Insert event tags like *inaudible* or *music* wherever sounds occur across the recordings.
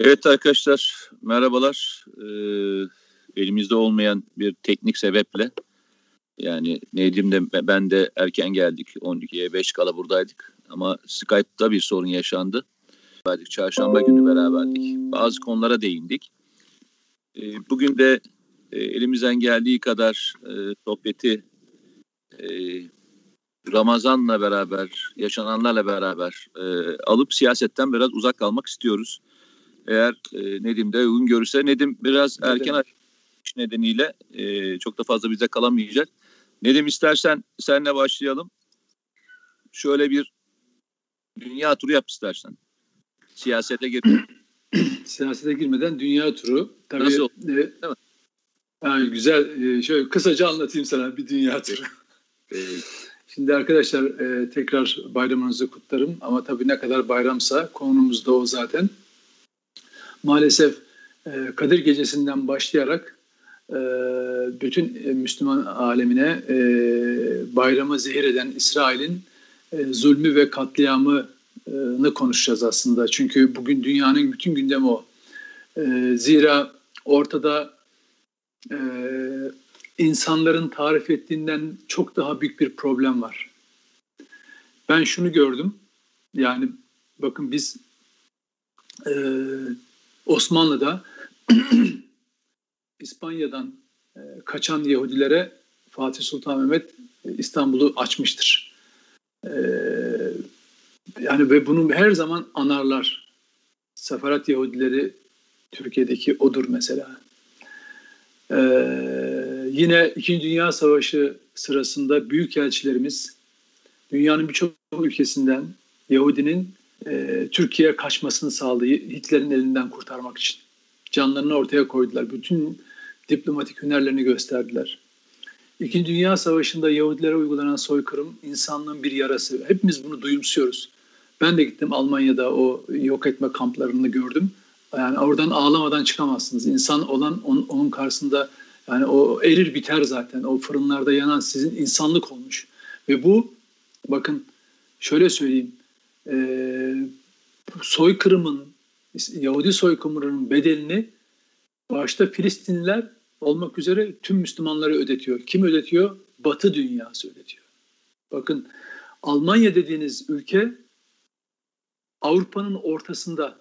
Evet arkadaşlar merhabalar. Ee, elimizde olmayan bir teknik sebeple yani Nedim de ben de erken geldik. 12'ye 5 kala buradaydık. Ama Skype'da bir sorun yaşandı. Çarşamba günü beraberdik. Bazı konulara değindik. Ee, bugün de e, elimizden geldiği kadar e, sohbeti e, Ramazan'la beraber, yaşananlarla beraber e, alıp siyasetten biraz uzak kalmak istiyoruz. Eğer e, Nedim de uygun görürse Nedim biraz Nedim. erken iş nedeniyle e, çok da fazla bize kalamayacak. Nedim istersen senle başlayalım. Şöyle bir dünya turu yap istersen. Siyasete gir. *clears throat* Siyasete girmeden dünya turu. Tabii, Nasıl? E, Değil mi? Yani güzel. E, şöyle kısaca anlatayım sana bir dünya turu. Şimdi arkadaşlar e, tekrar bayramınızı kutlarım ama tabii ne kadar bayramsa konumuz da o zaten. Maalesef e, Kadir Gecesi'nden başlayarak e, bütün e, Müslüman alemine e, bayramı zehir eden İsrail'in e, zulmü ve katliamını konuşacağız aslında. Çünkü bugün dünyanın bütün gündemi o. E, zira ortada e, insanların tarif ettiğinden çok daha büyük bir problem var. Ben şunu gördüm. Yani bakın biz e, Osmanlı'da *clears throat* İspanya'dan e, kaçan Yahudilere Fatih Sultan Mehmet e, İstanbul'u açmıştır. E, yani ve bunu her zaman anarlar. Seferat Yahudileri Türkiye'deki odur mesela. Ee, yine İkinci Dünya Savaşı sırasında büyük elçilerimiz dünyanın birçok ülkesinden Yahudinin e, Türkiye'ye kaçmasını sağladı Hitler'in elinden kurtarmak için. Canlarını ortaya koydular. Bütün diplomatik hünerlerini gösterdiler. İkinci Dünya Savaşı'nda Yahudilere uygulanan soykırım insanlığın bir yarası. Hepimiz bunu duyumsuyoruz. Ben de gittim Almanya'da o yok etme kamplarını gördüm. Yani oradan ağlamadan çıkamazsınız. İnsan olan onun, onun karşısında yani o erir biter zaten. O fırınlarda yanan sizin insanlık olmuş. Ve bu bakın şöyle söyleyeyim. E, soykırımın Yahudi soykırımının bedelini başta Filistinliler olmak üzere tüm Müslümanları ödetiyor. Kim ödetiyor? Batı dünyası ödetiyor. Bakın Almanya dediğiniz ülke Avrupa'nın ortasında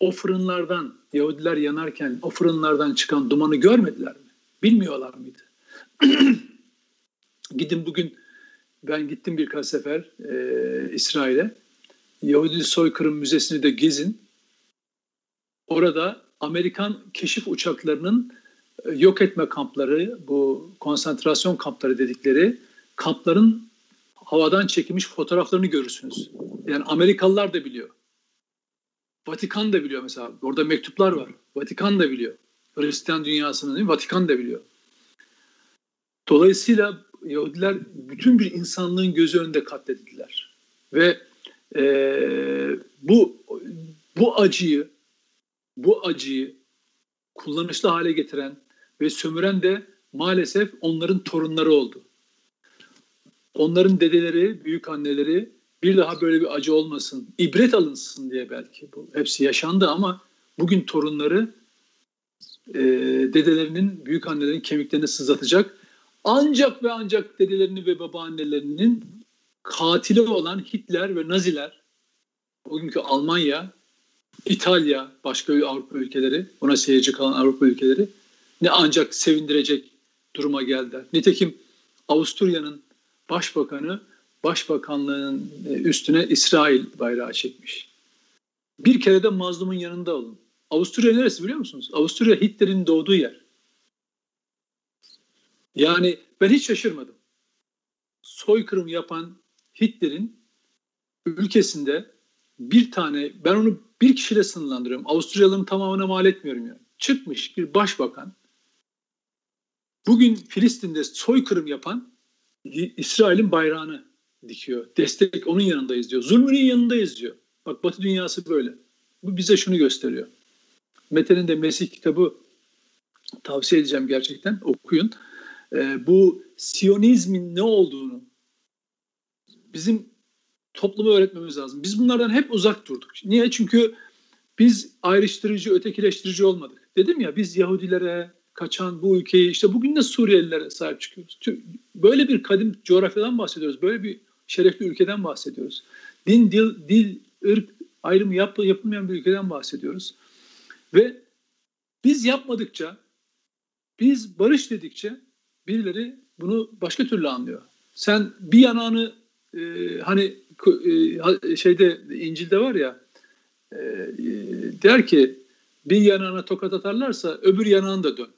o fırınlardan Yahudiler yanarken o fırınlardan çıkan dumanı görmediler mi? Bilmiyorlar mıydı? *clears throat* Gidin bugün ben gittim birkaç sefer e, İsrail'e. Yahudi Soykırım Müzesi'ni de gezin. Orada Amerikan keşif uçaklarının e, yok etme kampları, bu konsantrasyon kampları dedikleri kampların havadan çekilmiş fotoğraflarını görürsünüz. Yani Amerikalılar da biliyor. Vatikan da biliyor mesela. Orada mektuplar var. Vatikan da biliyor. Hristiyan mi? Vatikan da biliyor. Dolayısıyla Yahudiler bütün bir insanlığın gözü önünde katledildiler. Ve e, bu bu acıyı bu acıyı kullanışlı hale getiren ve sömüren de maalesef onların torunları oldu. Onların dedeleri, büyük anneleri bir daha böyle bir acı olmasın, ibret alınsın diye belki bu hepsi yaşandı ama bugün torunları e, dedelerinin, büyük annelerin kemiklerini sızlatacak. Ancak ve ancak dedelerini ve babaannelerinin katili olan Hitler ve Naziler, bugünkü Almanya, İtalya, başka Avrupa ülkeleri, buna seyirci kalan Avrupa ülkeleri ne ancak sevindirecek duruma geldiler. Nitekim Avusturya'nın başbakanı başbakanlığın e, üstüne İsrail bayrağı çekmiş. Bir kere de mazlumun yanında olun. Avusturya neresi biliyor musunuz? Avusturya Hitler'in doğduğu yer. Yani ben hiç şaşırmadım. Soykırım yapan Hitler'in ülkesinde bir tane, ben onu bir kişiyle sınırlandırıyorum. Avusturyalıların tamamına mal etmiyorum yani. Çıkmış bir başbakan, bugün Filistin'de soykırım yapan İsrail'in bayrağını dikiyor. Destek onun yanındayız diyor. Zulmünün yanındayız diyor. Bak Batı dünyası böyle. Bu bize şunu gösteriyor. Mete'nin de Mesih kitabı tavsiye edeceğim gerçekten. Okuyun. Ee, bu Siyonizmin ne olduğunu bizim topluma öğretmemiz lazım. Biz bunlardan hep uzak durduk. Niye? Çünkü biz ayrıştırıcı, ötekileştirici olmadık. Dedim ya biz Yahudilere kaçan bu ülkeyi işte bugün de Suriyelilere sahip çıkıyoruz. Böyle bir kadim coğrafyadan bahsediyoruz. Böyle bir şerefli ülkeden bahsediyoruz. Din, dil, dil, ırk ayrımı yap, yapılmayan bir ülkeden bahsediyoruz. Ve biz yapmadıkça, biz barış dedikçe birileri bunu başka türlü anlıyor. Sen bir yanağını e, hani e, şeyde İncil'de var ya e, der ki bir yanağına tokat atarlarsa öbür yanağını da dön.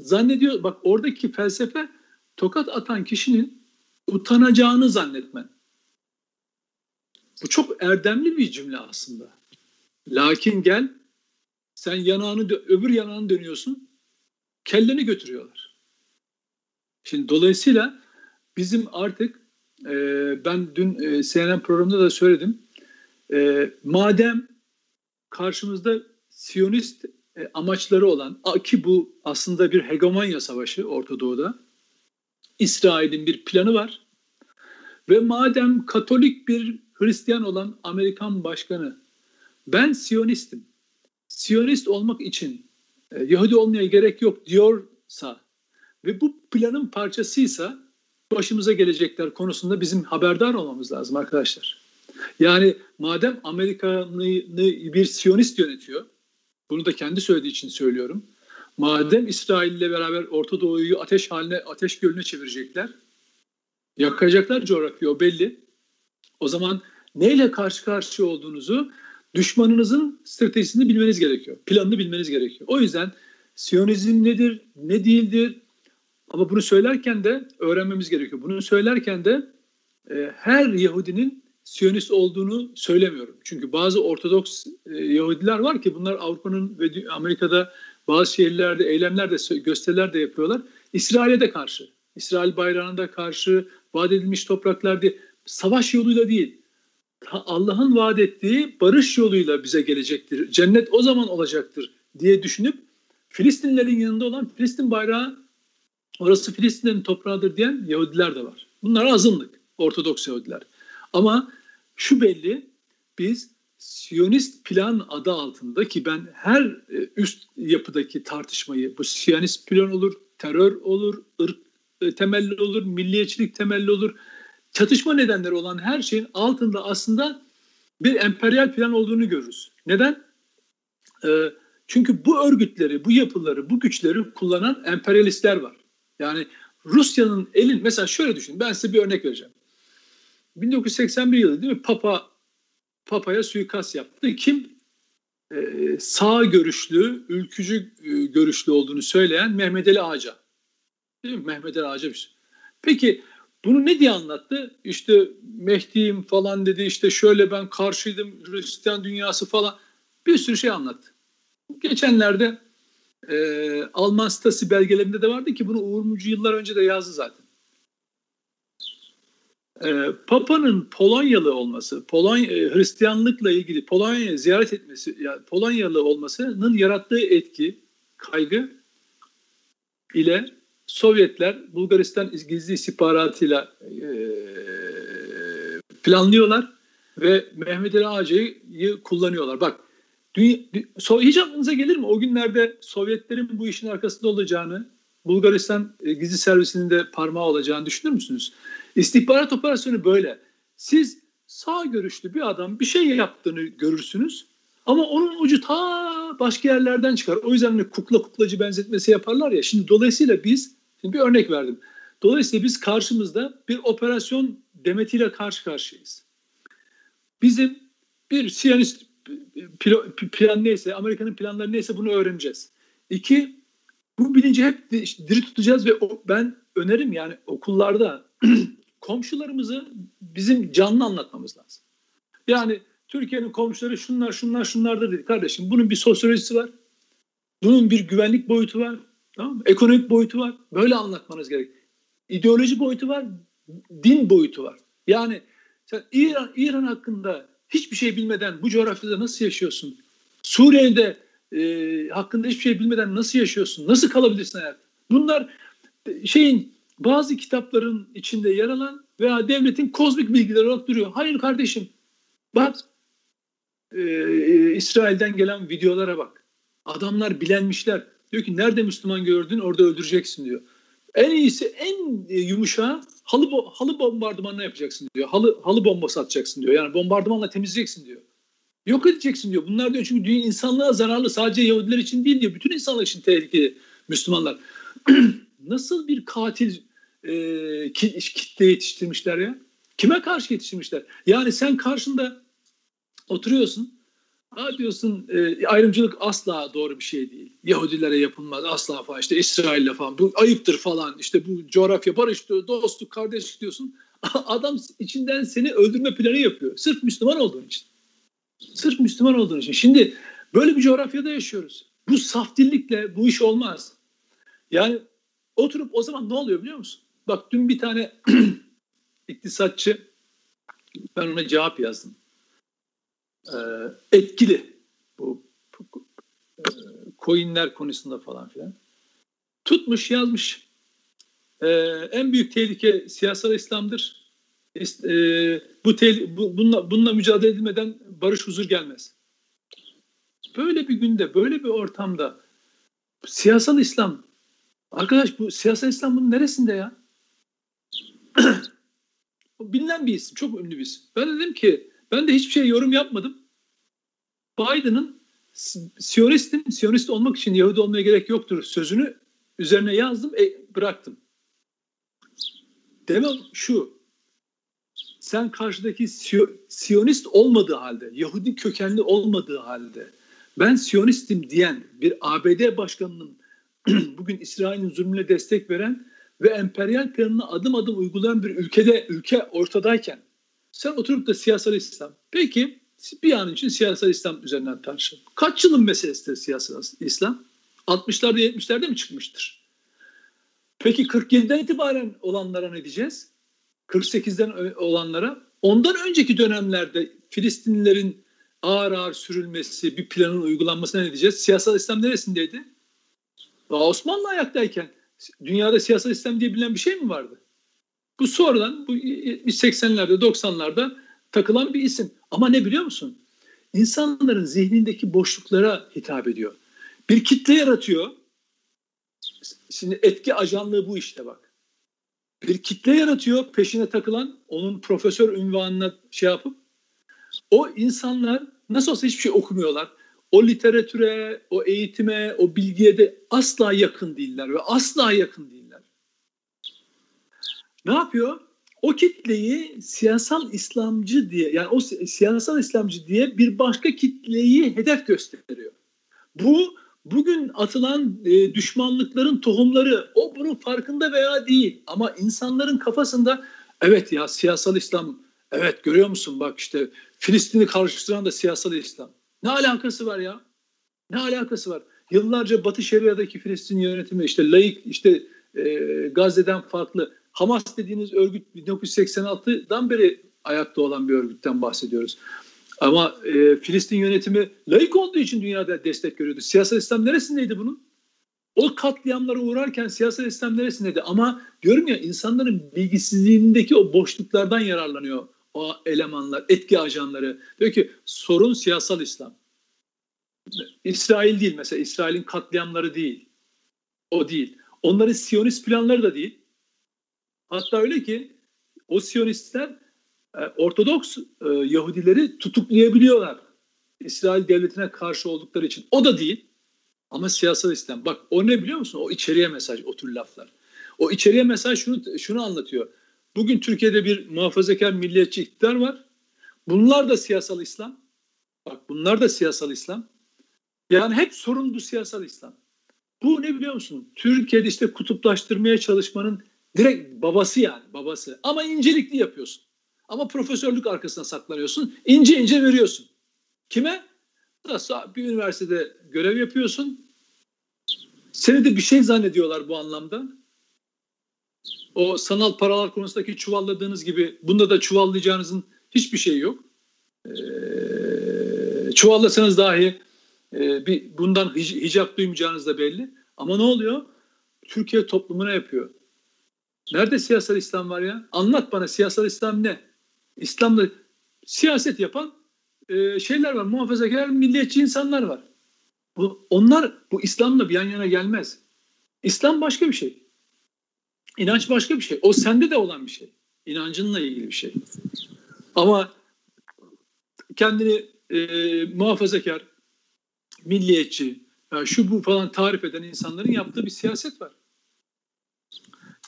Zannediyor bak oradaki felsefe tokat atan kişinin utanacağını zannetmen. Bu çok erdemli bir cümle aslında. Lakin gel sen yanağını öbür yanağını dönüyorsun kelleni götürüyorlar. Şimdi dolayısıyla bizim artık e, ben dün e, CNN programında da söyledim. E, madem karşımızda Siyonist e, amaçları olan ki bu aslında bir hegemonya savaşı Orta Doğu'da. İsrail'in bir planı var. Ve madem Katolik bir Hristiyan olan Amerikan başkanı ben Siyonistim. Siyonist olmak için e, Yahudi olmaya gerek yok diyorsa ve bu planın parçasıysa başımıza gelecekler konusunda bizim haberdar olmamız lazım arkadaşlar. Yani madem Amerika'nı bir Siyonist yönetiyor, bunu da kendi söylediği için söylüyorum. Madem İsrail ile beraber Orta Doğu'yu ateş haline, ateş gölüne çevirecekler, yakacaklar coğrafya o belli. O zaman neyle karşı karşıya olduğunuzu düşmanınızın stratejisini bilmeniz gerekiyor. Planını bilmeniz gerekiyor. O yüzden Siyonizm nedir, ne değildir? Ama bunu söylerken de öğrenmemiz gerekiyor. Bunu söylerken de e, her Yahudinin Siyonist olduğunu söylemiyorum. Çünkü bazı Ortodoks e, Yahudiler var ki bunlar Avrupa'nın ve Amerika'da bazı şehirlerde eylemler de gösteriler de yapıyorlar. İsrail'e de karşı, İsrail bayrağına da karşı, vaat edilmiş topraklar diye savaş yoluyla değil. Allah'ın vaat ettiği barış yoluyla bize gelecektir. Cennet o zaman olacaktır diye düşünüp Filistinlerin yanında olan Filistin bayrağı orası Filistinlerin toprağıdır diyen Yahudiler de var. Bunlar azınlık. Ortodoks Yahudiler. Ama şu belli biz Siyonist plan adı altında ki ben her e, üst yapıdaki tartışmayı bu Siyonist plan olur, terör olur, ırk e, temelli olur, milliyetçilik temelli olur. Çatışma nedenleri olan her şeyin altında aslında bir emperyal plan olduğunu görürüz. Neden? E, çünkü bu örgütleri, bu yapıları, bu güçleri kullanan emperyalistler var. Yani Rusya'nın elin mesela şöyle düşünün ben size bir örnek vereceğim. 1981 yılı değil mi? Papa Papa'ya suikast yaptı. Kim? Ee, sağ görüşlü, ülkücü e, görüşlü olduğunu söyleyen Mehmet Ali Ağaca. Değil mi? Mehmet Ali Ağaca bir şey. Peki bunu ne diye anlattı? İşte Mehdi'yim falan dedi. İşte şöyle ben karşıydım Hristiyan dünyası falan. Bir sürü şey anlattı. Geçenlerde e, Alman Stasi belgelerinde de vardı ki bunu Uğur Mucu yıllar önce de yazdı zaten e, Papa'nın Polonyalı olması, Polonya e, Hristiyanlıkla ilgili Polonya'yı ziyaret etmesi, yani Polonyalı olmasının yarattığı etki, kaygı ile Sovyetler Bulgaristan gizli istihbaratıyla e, planlıyorlar ve Mehmet Ali Ağacı'yı kullanıyorlar. Bak dünya, hiç aklınıza gelir mi o günlerde Sovyetlerin bu işin arkasında olacağını, Bulgaristan e, gizli servisinin de parmağı olacağını düşünür müsünüz? İstihbarat operasyonu böyle. Siz sağ görüşlü bir adam bir şey yaptığını görürsünüz ama onun ucu ta başka yerlerden çıkar. O yüzden hani kukla kuklacı benzetmesi yaparlar ya. Şimdi dolayısıyla biz, şimdi bir örnek verdim. Dolayısıyla biz karşımızda bir operasyon demetiyle karşı karşıyayız. Bizim bir Plan neyse, Amerika'nın planları neyse bunu öğreneceğiz. İki, bu bilinci hep diri tutacağız ve ben önerim yani okullarda *clears throat* komşularımızı bizim canlı anlatmamız lazım. Yani Türkiye'nin komşuları şunlar şunlar şunlardır dedi. Kardeşim bunun bir sosyolojisi var. Bunun bir güvenlik boyutu var. Tamam mı? Ekonomik boyutu var. Böyle anlatmanız gerek. İdeoloji boyutu var. Din boyutu var. Yani sen İran, İran hakkında hiçbir şey bilmeden bu coğrafyada nasıl yaşıyorsun? Suriye'de e, hakkında hiçbir şey bilmeden nasıl yaşıyorsun? Nasıl kalabilirsin hayat? Bunlar e, şeyin bazı kitapların içinde yer alan veya devletin kozmik bilgileri olarak duruyor. Hayır kardeşim bak e, İsrail'den gelen videolara bak. Adamlar bilenmişler. Diyor ki nerede Müslüman gördün orada öldüreceksin diyor. En iyisi en yumuşağı halı halı bombardımanına yapacaksın diyor. Halı halı bombası atacaksın diyor. Yani bombardımanla temizleyeceksin diyor. Yok edeceksin diyor. Bunlar diyor çünkü dünya insanlığa zararlı sadece Yahudiler için değil diyor. Bütün insanlar için tehlikeli Müslümanlar. *clears throat* Nasıl bir katil e, kitle yetiştirmişler ya? Kime karşı yetiştirmişler? Yani sen karşında oturuyorsun. Ha diyorsun e, ayrımcılık asla doğru bir şey değil. Yahudilere yapılmaz asla falan işte İsrail'le falan bu ayıptır falan işte bu coğrafya barış dostluk kardeşlik diyorsun. *laughs* Adam içinden seni öldürme planı yapıyor. Sırf Müslüman olduğun için. Sırf Müslüman olduğun için. Şimdi böyle bir coğrafyada yaşıyoruz. Bu saf dillikle bu iş olmaz. Yani oturup o zaman ne oluyor biliyor musun? Bak dün bir tane *clears throat* iktisatçı ben ona cevap yazdım. Ee, etkili bu, e, coinler konusunda falan filan. Tutmuş yazmış. Ee, en büyük tehlike siyasal İslam'dır. E, bu, te, bu bununla, bununla mücadele edilmeden barış huzur gelmez. Böyle bir günde, böyle bir ortamda siyasal İslam arkadaş bu siyasal İslam bunun neresinde ya? *clears throat* bilinen bir isim, çok ünlü bir isim. Ben dedim ki ben de hiçbir şey yorum yapmadım. Biden'ın Siyonistim, Siyonist olmak için Yahudi olmaya gerek yoktur sözünü üzerine yazdım, e, bıraktım. Demem şu, sen karşıdaki Siyonist olmadığı halde, Yahudi kökenli olmadığı halde, ben Siyonistim diyen bir ABD başkanının *clears throat* bugün İsrail'in zulmüne destek veren ve emperyal planını adım adım uygulayan bir ülkede ülke ortadayken sen oturup da siyasal İslam. Peki bir an için siyasal İslam üzerinden tartışalım. Kaç yılın meselesidir siyasal İslam? 60'larda 70'lerde mi çıkmıştır? Peki 47'den itibaren olanlara ne diyeceğiz? 48'den olanlara ondan önceki dönemlerde Filistinlilerin ağır ağır sürülmesi, bir planın uygulanmasına ne diyeceğiz? Siyasal İslam neresindeydi? Daha Osmanlı ayaktayken dünyada siyasal İslam diye bilinen bir şey mi vardı? Bu sonradan bu 80'lerde 90'larda takılan bir isim. Ama ne biliyor musun? İnsanların zihnindeki boşluklara hitap ediyor. Bir kitle yaratıyor. Şimdi etki ajanlığı bu işte bak. Bir kitle yaratıyor peşine takılan onun profesör ünvanına şey yapıp o insanlar nasıl olsa hiçbir şey okumuyorlar o literatüre, o eğitime, o bilgiye de asla yakın değiller ve asla yakın değiller. Ne yapıyor? O kitleyi siyasal İslamcı diye yani o siyasal İslamcı diye bir başka kitleyi hedef gösteriyor. Bu bugün atılan e, düşmanlıkların tohumları o bunun farkında veya değil ama insanların kafasında evet ya siyasal İslam evet görüyor musun bak işte Filistin'i karıştıran da siyasal İslam. Ne alakası var ya? Ne alakası var? Yıllarca Batı Şeria'daki Filistin yönetimi işte laik işte e, Gazze'den farklı. Hamas dediğiniz örgüt 1986'dan beri ayakta olan bir örgütten bahsediyoruz. Ama e, Filistin yönetimi laik olduğu için dünyada destek görüyordu. Siyasal İslam neresindeydi bunun? O katliamlara uğrarken siyasal İslam neresindeydi? Ama diyorum ya insanların bilgisizliğindeki o boşluklardan yararlanıyor o elemanlar, etki ajanları. Diyor ki sorun siyasal İslam. İsrail değil mesela İsrail'in katliamları değil. O değil. Onların Siyonist planları da değil. Hatta öyle ki o Siyonistler e, Ortodoks e, Yahudileri tutuklayabiliyorlar. İsrail devletine karşı oldukları için. O da değil. Ama siyasal İslam. Bak o ne biliyor musun? O içeriye mesaj, o tür laflar. O içeriye mesaj şunu şunu anlatıyor. Bugün Türkiye'de bir muhafazakar milliyetçi iktidar var. Bunlar da siyasal İslam. Bak bunlar da siyasal İslam. Yani hep sorun bu siyasal İslam. Bu ne biliyor musun? Türkiye'de işte kutuplaştırmaya çalışmanın direkt babası yani babası. Ama incelikli yapıyorsun. Ama profesörlük arkasına saklanıyorsun. İnce ince veriyorsun. Kime? Bir üniversitede görev yapıyorsun. Seni de bir şey zannediyorlar bu anlamda o sanal paralar konusundaki çuvalladığınız gibi bunda da çuvallayacağınızın hiçbir şeyi yok. Ee, çuvallasanız dahi e, bir bundan hicap duymayacağınız da belli. Ama ne oluyor? Türkiye toplumuna yapıyor. Nerede siyasal İslam var ya? Anlat bana siyasal İslam ne? İslam'da siyaset yapan e, şeyler var. Muhafazakar, milliyetçi insanlar var. Bu, onlar bu İslam'la bir yan yana gelmez. İslam başka bir şey. İnanç başka bir şey. O sende de olan bir şey. İnancınla ilgili bir şey. Ama kendini e, muhafazakar, milliyetçi, yani şu bu falan tarif eden insanların yaptığı bir siyaset var.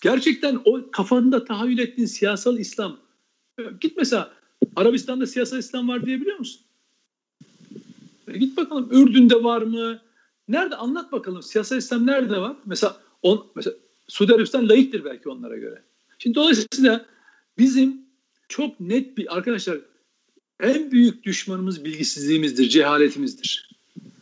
Gerçekten o kafanda tahayyül ettiğin siyasal İslam. Git mesela Arabistan'da siyasal İslam var diyebiliyor musun? E git bakalım Ürdün'de var mı? Nerede anlat bakalım siyasal İslam nerede var? Mesela on, mesela Suudi Arabistan layıktır belki onlara göre. Şimdi dolayısıyla bizim çok net bir arkadaşlar en büyük düşmanımız bilgisizliğimizdir, cehaletimizdir.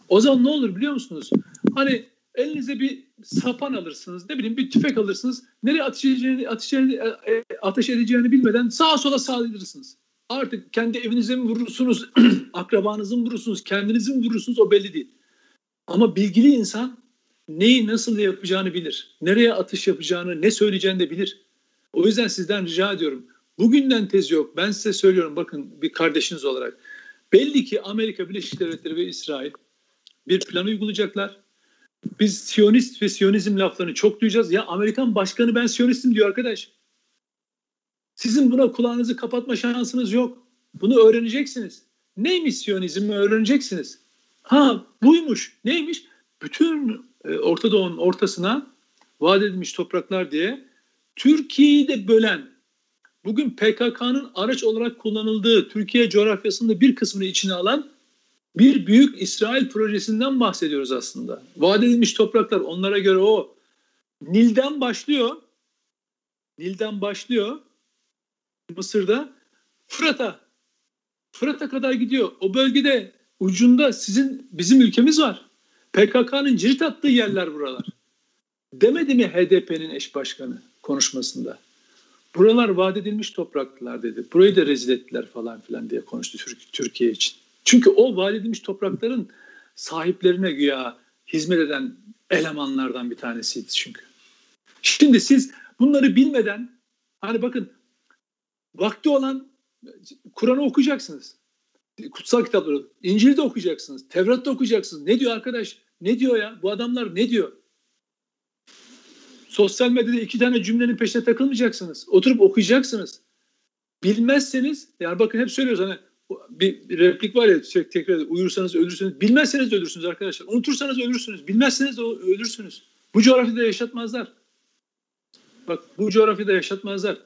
O zaman ne olur biliyor musunuz? Hani elinize bir sapan alırsınız, ne bileyim bir tüfek alırsınız. Nereye ateş edeceğini, ateş, edeceğini, ateş edeceğini bilmeden sağa sola saldırırsınız. Artık kendi evinize mi vurursunuz, *clears throat* akrabanızı mı vurursunuz, kendinizi mi vurursunuz o belli değil. Ama bilgili insan neyi nasıl yapacağını bilir. Nereye atış yapacağını, ne söyleyeceğini de bilir. O yüzden sizden rica ediyorum. Bugünden tez yok. Ben size söylüyorum bakın bir kardeşiniz olarak. Belli ki Amerika Birleşik Devletleri ve İsrail bir plan uygulayacaklar. Biz Siyonist ve Siyonizm laflarını çok duyacağız. Ya Amerikan başkanı ben Siyonistim diyor arkadaş. Sizin buna kulağınızı kapatma şansınız yok. Bunu öğreneceksiniz. Neymiş Siyonizmi öğreneceksiniz. Ha buymuş. Neymiş? Bütün e, Orta Doğu'nun ortasına vaat edilmiş topraklar diye Türkiye'yi de bölen bugün PKK'nın araç olarak kullanıldığı Türkiye coğrafyasında bir kısmını içine alan bir büyük İsrail projesinden bahsediyoruz aslında. Vaat edilmiş topraklar onlara göre o. Nil'den başlıyor. Nil'den başlıyor. Mısır'da Fırat'a. Fırat'a kadar gidiyor. O bölgede ucunda sizin bizim ülkemiz var. PKK'nın cirit attığı yerler buralar. Demedi mi HDP'nin eş başkanı konuşmasında? Buralar vaat edilmiş topraklar dedi. Burayı da rezil ettiler falan filan diye konuştu Türkiye için. Çünkü o vaat edilmiş toprakların sahiplerine güya hizmet eden elemanlardan bir tanesiydi çünkü. Şimdi siz bunları bilmeden hani bakın vakti olan Kur'an'ı okuyacaksınız. Kutsal kitapları, İncil'i de okuyacaksınız. Tevrat'ta okuyacaksınız. Ne diyor arkadaş? Ne diyor ya? Bu adamlar ne diyor? Sosyal medyada iki tane cümlenin peşine takılmayacaksınız. Oturup okuyacaksınız. Bilmezseniz, yani bakın hep söylüyoruz hani bir replik var ya sürekli tekrar. Uyursanız ölürsünüz. Bilmezseniz de ölürsünüz arkadaşlar. Unutursanız ölürsünüz. Bilmezseniz de ölürsünüz. Bu coğrafyada yaşatmazlar. Bak bu coğrafyada yaşatmazlar.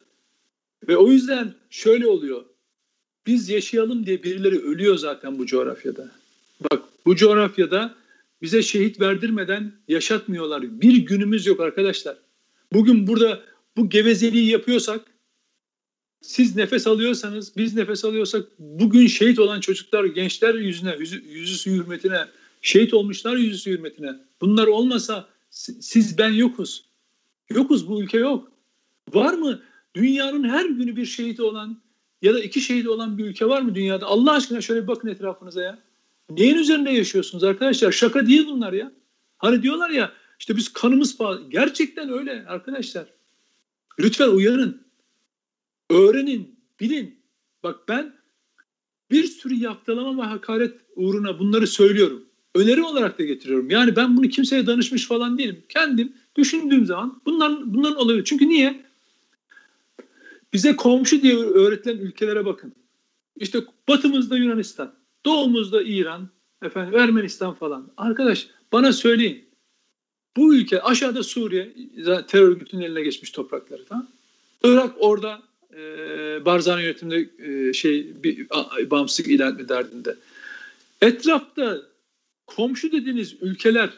Ve o yüzden şöyle oluyor. Biz yaşayalım diye birileri ölüyor zaten bu coğrafyada. Bak bu coğrafyada bize şehit verdirmeden yaşatmıyorlar. Bir günümüz yok arkadaşlar. Bugün burada bu gevezeliği yapıyorsak siz nefes alıyorsanız, biz nefes alıyorsak bugün şehit olan çocuklar, gençler yüzüne, yüzü, yüzüsü hürmetine, şehit olmuşlar yüzüsü hürmetine. Bunlar olmasa siz ben yokuz. Yokuz bu ülke yok. Var mı dünyanın her günü bir şehit olan ya da iki şehit olan bir ülke var mı dünyada? Allah aşkına şöyle bir bakın etrafınıza ya. Neyin üzerinde yaşıyorsunuz arkadaşlar? Şaka değil bunlar ya. Hani diyorlar ya işte biz kanımız pahalı. Gerçekten öyle arkadaşlar. Lütfen uyarın. Öğrenin, bilin. Bak ben bir sürü yaptılama ve hakaret uğruna bunları söylüyorum. Öneri olarak da getiriyorum. Yani ben bunu kimseye danışmış falan değilim. Kendim düşündüğüm zaman bunların, bunların olabilir. Çünkü niye? Bize komşu diye öğretilen ülkelere bakın. İşte batımızda Yunanistan, doğumuzda İran, efendim Ermenistan falan. Arkadaş bana söyleyin. Bu ülke aşağıda Suriye terör örgütünün eline geçmiş toprakları tamam. Irak orada e, Barzani yönetiminde e, şey bir bağımsızlık ilan etme derdinde. Etrafta komşu dediğiniz ülkeler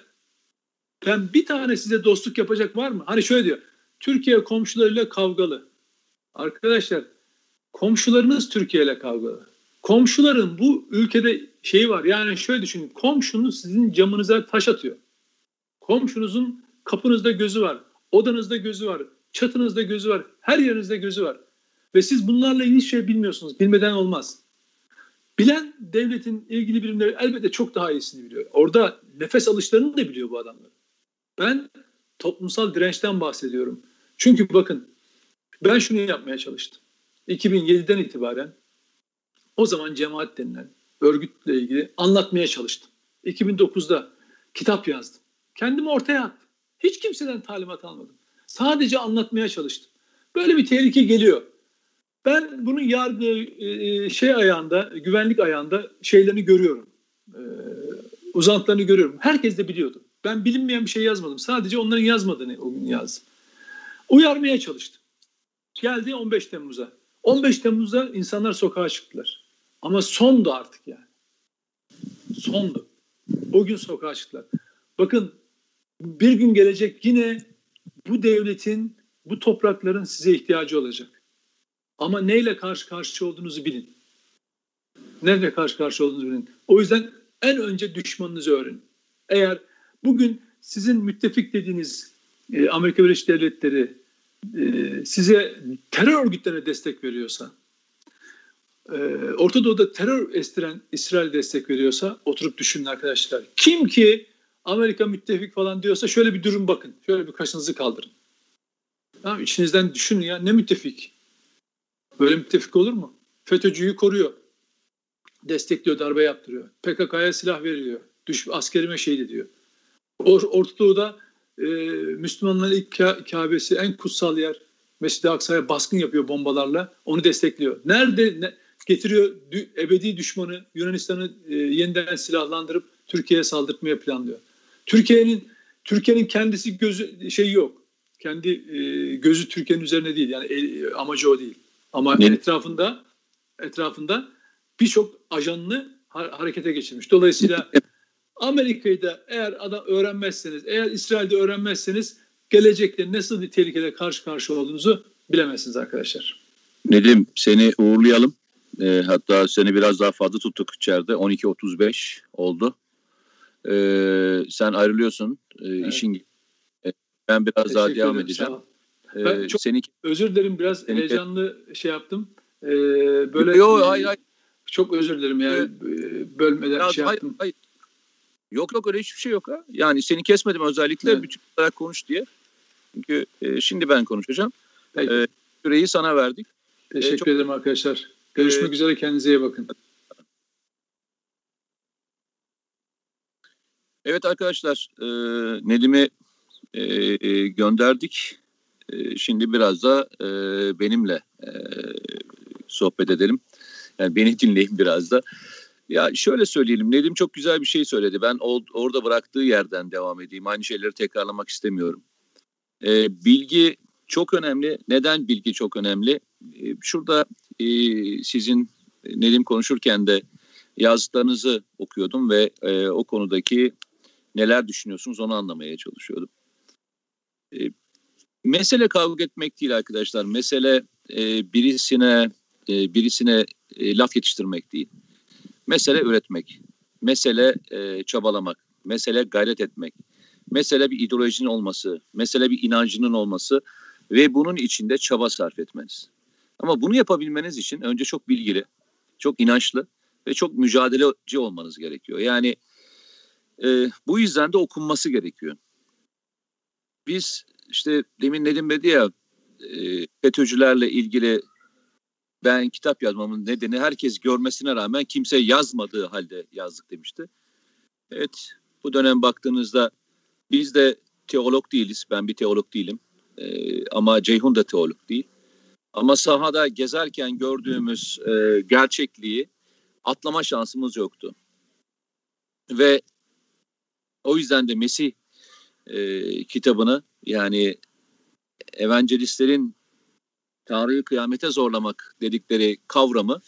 ben bir tane size dostluk yapacak var mı? Hani şöyle diyor. Türkiye komşularıyla kavgalı. Arkadaşlar komşularınız Türkiye ile kavgalı. Komşuların bu ülkede şeyi var. Yani şöyle düşünün. Komşunuz sizin camınıza taş atıyor. Komşunuzun kapınızda gözü var. Odanızda gözü var. Çatınızda gözü var. Her yerinizde gözü var. Ve siz bunlarla ilgili şey bilmiyorsunuz. Bilmeden olmaz. Bilen devletin ilgili birimleri elbette çok daha iyisini biliyor. Orada nefes alışlarını da biliyor bu adamlar. Ben toplumsal dirençten bahsediyorum. Çünkü bakın ben şunu yapmaya çalıştım. 2007'den itibaren o zaman cemaat denilen örgütle ilgili anlatmaya çalıştım. 2009'da kitap yazdım. Kendimi ortaya attım. Hiç kimseden talimat almadım. Sadece anlatmaya çalıştım. Böyle bir tehlike geliyor. Ben bunun yargı e, şey ayağında, güvenlik ayağında şeylerini görüyorum. E, uzantılarını görüyorum. Herkes de biliyordu. Ben bilinmeyen bir şey yazmadım. Sadece onların yazmadığını o gün yazdım. Uyarmaya çalıştım. Geldi 15 Temmuz'a. 15 Temmuz'da insanlar sokağa çıktılar. Ama sondu artık yani. Sondu. O gün sokağa çıktılar. Bakın bir gün gelecek yine bu devletin, bu toprakların size ihtiyacı olacak. Ama neyle karşı karşıya olduğunuzu bilin. Neyle karşı karşı olduğunuzu bilin. O yüzden en önce düşmanınızı öğrenin. Eğer bugün sizin müttefik dediğiniz e, Amerika Birleşik Devletleri e, size terör örgütlerine destek veriyorsa, e, Orta Doğu'da terör estiren İsrail destek veriyorsa oturup düşünün arkadaşlar. Kim ki Amerika müttefik falan diyorsa şöyle bir durun bakın. Şöyle bir kaşınızı kaldırın. Tamam içinizden düşünün ya ne müttefik. Böyle müttefik olur mu? FETÖ'cüyü koruyor. Destekliyor, darbe yaptırıyor. PKK'ya silah veriyor. Düş, askerime şehit ediyor. Or, Orta Doğu'da e, Müslümanların ilk Kabe'si en kutsal yer. Mescid-i Aksa'ya baskın yapıyor bombalarla. Onu destekliyor. Nerede ne, getiriyor dü, ebedi düşmanı Yunanistan'ı e, yeniden silahlandırıp Türkiye'ye saldırtmaya planlıyor. Türkiye'nin Türkiye'nin kendisi gözü şey yok. Kendi e, gözü Türkiye'nin üzerine değil. Yani e, amacı o değil. Ama ne? etrafında etrafında birçok ajanını harekete geçirmiş. Dolayısıyla Amerika'yı da eğer adam öğrenmezseniz, eğer İsrail'de öğrenmezseniz gelecekte nasıl bir tehlikeyle karşı karşıya olduğunuzu bilemezsiniz arkadaşlar. Nedim seni uğurlayalım. E, hatta seni biraz daha fazla tuttuk içeride. 12.35 oldu. E, sen ayrılıyorsun. E, evet. işin e, ben biraz Teşekkür daha devam ederim, edeceğim. E, ben çok seni özür dilerim biraz seni... heyecanlı şey yaptım. E, böyle Yo, hayır, hayır. Çok özür dilerim yani e, bölmeden ya, şey hayır, yaptım. Hayır. Yok yok öyle hiçbir şey yok ha. Yani seni kesmedim özellikle evet. bütün olarak konuş diye. Çünkü e, şimdi ben konuşacağım. Peki. E, süreyi sana verdik. Teşekkür e, çok, ederim arkadaşlar. Görüşmek e, üzere kendinize iyi bakın. Evet arkadaşlar e, Nedim'i e, gönderdik. E, şimdi biraz da e, benimle e, sohbet edelim. Yani beni *laughs* dinleyin biraz da. Ya şöyle söyleyelim Nedim çok güzel bir şey söyledi. Ben orada bıraktığı yerden devam edeyim. Aynı şeyleri tekrarlamak istemiyorum. Ee, bilgi çok önemli. Neden bilgi çok önemli? Ee, şurada e, sizin Nedim konuşurken de yazdıklarınızı okuyordum ve e, o konudaki neler düşünüyorsunuz onu anlamaya çalışıyordum. E, mesele kavga etmek değil arkadaşlar. Mesele e, birisine e, birisine e, laf yetiştirmek değil. Mesele üretmek, mesele e, çabalamak, mesele gayret etmek, mesele bir ideolojinin olması, mesele bir inancının olması ve bunun içinde çaba sarf etmeniz. Ama bunu yapabilmeniz için önce çok bilgili, çok inançlı ve çok mücadeleci olmanız gerekiyor. Yani e, bu yüzden de okunması gerekiyor. Biz işte demin Nedim dedi ya e, FETÖ'cülerle ilgili ben kitap yazmamın nedeni herkes görmesine rağmen kimse yazmadığı halde yazdık demişti. Evet bu dönem baktığınızda biz de teolog değiliz. Ben bir teolog değilim. Ee, ama Ceyhun da teolog değil. Ama sahada gezerken gördüğümüz e, gerçekliği atlama şansımız yoktu. Ve o yüzden de Mesih e, kitabını yani evangelistlerin Tanrı'yı kıyamete zorlamak dedikleri kavramı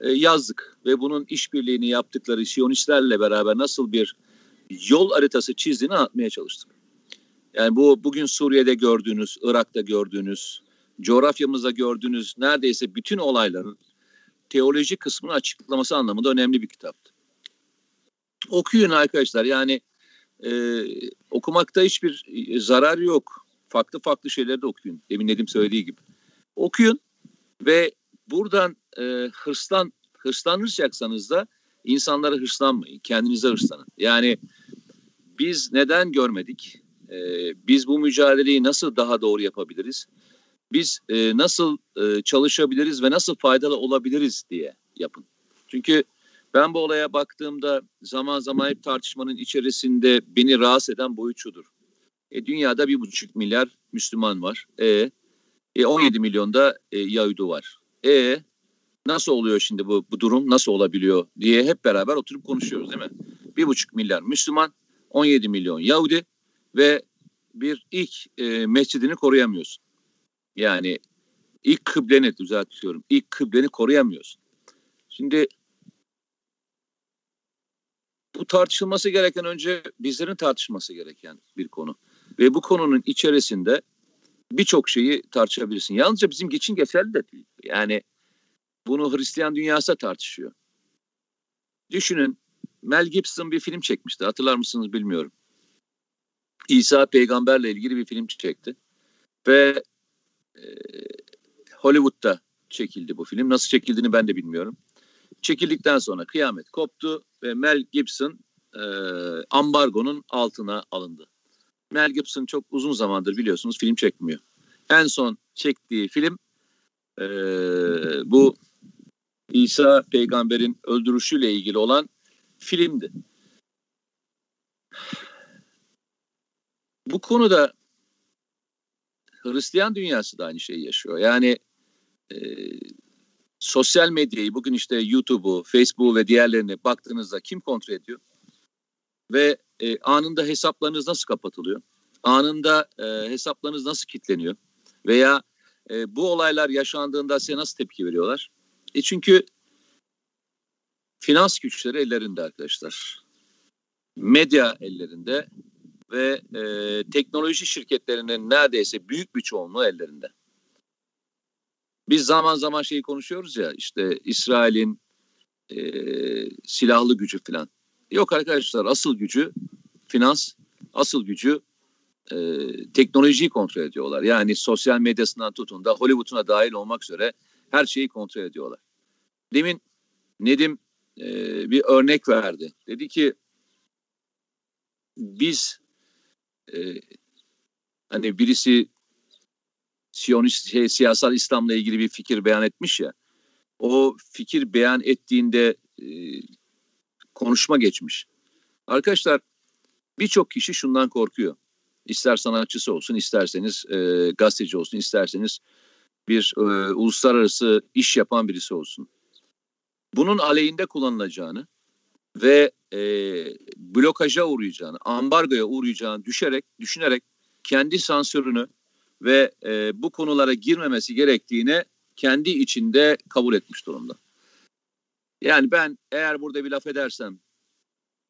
e, yazdık. Ve bunun işbirliğini yaptıkları Siyonistlerle beraber nasıl bir yol haritası çizdiğini anlatmaya çalıştık. Yani bu bugün Suriye'de gördüğünüz, Irak'ta gördüğünüz, coğrafyamızda gördüğünüz neredeyse bütün olayların teoloji kısmını açıklaması anlamında önemli bir kitaptı. Okuyun arkadaşlar yani e, okumakta hiçbir zarar yok. Farklı farklı şeyleri de okuyun. Demin Nedim söylediği gibi okuyun ve buradan e, hırslan hırslanıracaksanız da insanlara hırslanmayın. Kendinize hırslanın. Yani biz neden görmedik? E, biz bu mücadeleyi nasıl daha doğru yapabiliriz? Biz e, nasıl e, çalışabiliriz ve nasıl faydalı olabiliriz diye yapın. Çünkü Ben bu olaya baktığımda zaman zaman hep tartışmanın içerisinde beni rahatsız eden boyut şudur. E, dünyada bir buçuk milyar Müslüman var. E, e 17 milyonda e, Yahudi var. E nasıl oluyor şimdi bu, bu durum nasıl olabiliyor diye hep beraber oturup konuşuyoruz değil mi? Bir buçuk milyar Müslüman, 17 milyon Yahudi ve bir ilk e, mescidini koruyamıyorsun. Yani ilk kıbleni düzeltiyorum. İlk kıbleni koruyamıyorsun. Şimdi bu tartışılması gereken önce bizlerin tartışması gereken bir konu. Ve bu konunun içerisinde birçok şeyi tartışabilirsin. Yalnızca bizim için geçerli de değil. Yani bunu Hristiyan dünyası tartışıyor. Düşünün Mel Gibson bir film çekmişti. Hatırlar mısınız bilmiyorum. İsa peygamberle ilgili bir film çekti. Ve e, Hollywood'da çekildi bu film. Nasıl çekildiğini ben de bilmiyorum. Çekildikten sonra kıyamet koptu ve Mel Gibson e, ambargonun altına alındı. Mel Gibson çok uzun zamandır biliyorsunuz film çekmiyor. En son çektiği film e, bu İsa peygamberin öldürüşüyle ilgili olan filmdi. Bu konuda Hristiyan dünyası da aynı şeyi yaşıyor. Yani e, sosyal medyayı bugün işte YouTube'u, Facebook'u ve diğerlerine baktığınızda kim kontrol ediyor? Ve e, anında hesaplarınız nasıl kapatılıyor? Anında e, hesaplarınız nasıl kilitleniyor? Veya e, bu olaylar yaşandığında size nasıl tepki veriyorlar? E çünkü finans güçleri ellerinde arkadaşlar. Medya ellerinde ve e, teknoloji şirketlerinin neredeyse büyük bir çoğunluğu ellerinde. Biz zaman zaman şeyi konuşuyoruz ya işte İsrail'in e, silahlı gücü falan. Yok arkadaşlar asıl gücü finans, asıl gücü e, teknolojiyi kontrol ediyorlar. Yani sosyal medyasından tutun da Hollywood'una dahil olmak üzere her şeyi kontrol ediyorlar. Demin Nedim e, bir örnek verdi. Dedi ki biz e, hani birisi Siyonist şey, siyasal İslam'la ilgili bir fikir beyan etmiş ya. O fikir beyan ettiğinde e, konuşma geçmiş. Arkadaşlar birçok kişi şundan korkuyor. İster sanatçısı olsun, isterseniz e, gazeteci olsun, isterseniz bir e, uluslararası iş yapan birisi olsun. Bunun aleyhinde kullanılacağını ve e, blokaja uğrayacağını, ambargoya uğrayacağını düşerek, düşünerek kendi sansürünü ve e, bu konulara girmemesi gerektiğini kendi içinde kabul etmiş durumda. Yani ben eğer burada bir laf edersem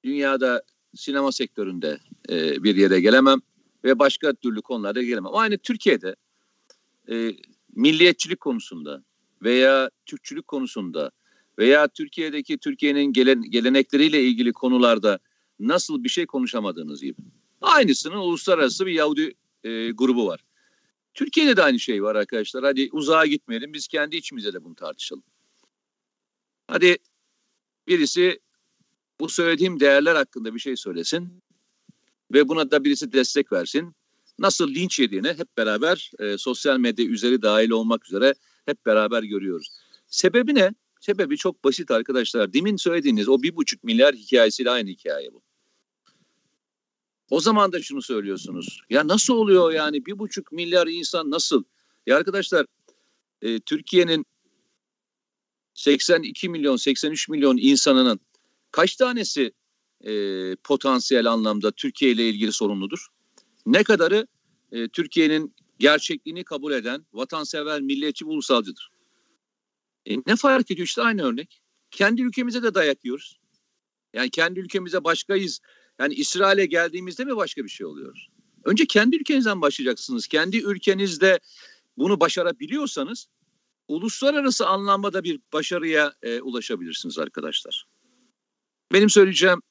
dünyada sinema sektöründe e, bir yere gelemem ve başka türlü konularda gelemem. Aynı Türkiye'de e, milliyetçilik konusunda veya Türkçülük konusunda veya Türkiye'deki Türkiye'nin gelen, gelenekleriyle ilgili konularda nasıl bir şey konuşamadığınız gibi. Aynısının uluslararası bir Yahudi e, grubu var. Türkiye'de de aynı şey var arkadaşlar. Hadi uzağa gitmeyelim. Biz kendi içimizde de bunu tartışalım. Hadi birisi bu söylediğim değerler hakkında bir şey söylesin ve buna da birisi destek versin. Nasıl linç yediğini hep beraber e, sosyal medya üzeri dahil olmak üzere hep beraber görüyoruz. Sebebi ne? Sebebi çok basit arkadaşlar. Demin söylediğiniz o bir buçuk milyar hikayesiyle aynı hikaye bu. O zaman da şunu söylüyorsunuz. Ya nasıl oluyor yani bir buçuk milyar insan nasıl? Ya arkadaşlar e, Türkiye'nin 82 milyon 83 milyon insanının kaç tanesi e, potansiyel anlamda Türkiye ile ilgili sorumludur? Ne kadarı e, Türkiye'nin gerçekliğini kabul eden vatansever, milliyetçi, ulusalcıdır? E, ne fark ediyor işte aynı örnek. Kendi ülkemize de dayak yiyoruz. Yani kendi ülkemize başkayız yani İsrail'e geldiğimizde mi başka bir şey oluyor? Önce kendi ülkenizden başlayacaksınız. Kendi ülkenizde bunu başarabiliyorsanız uluslararası anlamda bir başarıya e, ulaşabilirsiniz arkadaşlar. Benim söyleyeceğim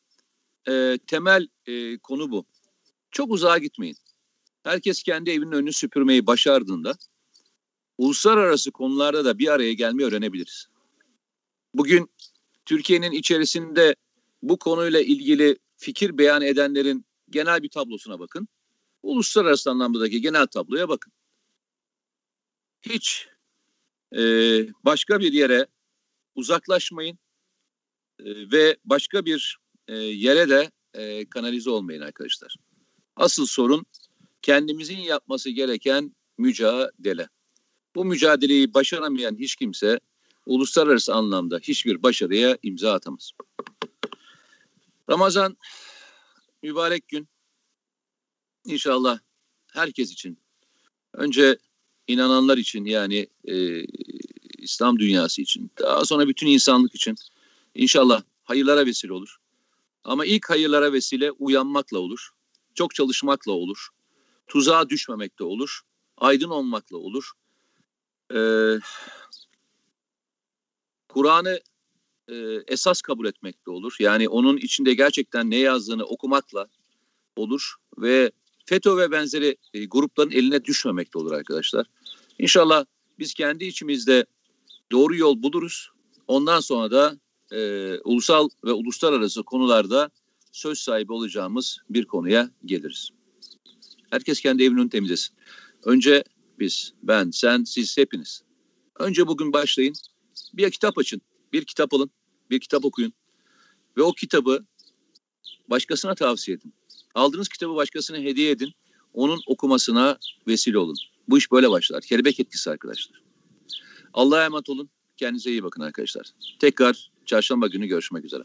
e, temel e, konu bu. Çok uzağa gitmeyin. Herkes kendi evinin önünü süpürmeyi başardığında uluslararası konularda da bir araya gelmeyi öğrenebiliriz. Bugün Türkiye'nin içerisinde bu konuyla ilgili fikir beyan edenlerin genel bir tablosuna bakın. Uluslararası anlamdaki genel tabloya bakın. Hiç e, başka bir yere uzaklaşmayın. e, ve başka bir e, yere de e, kanalize olmayın arkadaşlar. Asıl sorun kendimizin yapması gereken mücadele. Bu mücadeleyi başaramayan hiç kimse uluslararası anlamda hiçbir başarıya imza atamaz. Ramazan mübarek gün. İnşallah herkes için. Önce inananlar için yani e, İslam dünyası için. Daha sonra bütün insanlık için. İnşallah hayırlara vesile olur. Ama ilk hayırlara vesile uyanmakla olur. Çok çalışmakla olur. Tuzağa düşmemekle olur. Aydın olmakla olur. Ee, Kur'an'ı e, esas kabul etmekle olur. Yani onun içinde gerçekten ne yazdığını okumakla olur ve FETÖ ve benzeri e, grupların eline düşmemekle olur arkadaşlar. İnşallah biz kendi içimizde doğru yol buluruz. Ondan sonra da e, ulusal ve uluslararası konularda söz sahibi olacağımız bir konuya geliriz. Herkes kendi evinin temizlesin. Önce biz, ben, sen, siz hepiniz. Önce bugün başlayın. Bir kitap açın. Bir kitap alın. Bir kitap okuyun. Ve o kitabı başkasına tavsiye edin. Aldığınız kitabı başkasına hediye edin. Onun okumasına vesile olun. Bu iş böyle başlar. Kelebek etkisi arkadaşlar. Allah'a emanet olun. Kendinize iyi bakın arkadaşlar. Tekrar çarşamba günü görüşmek üzere.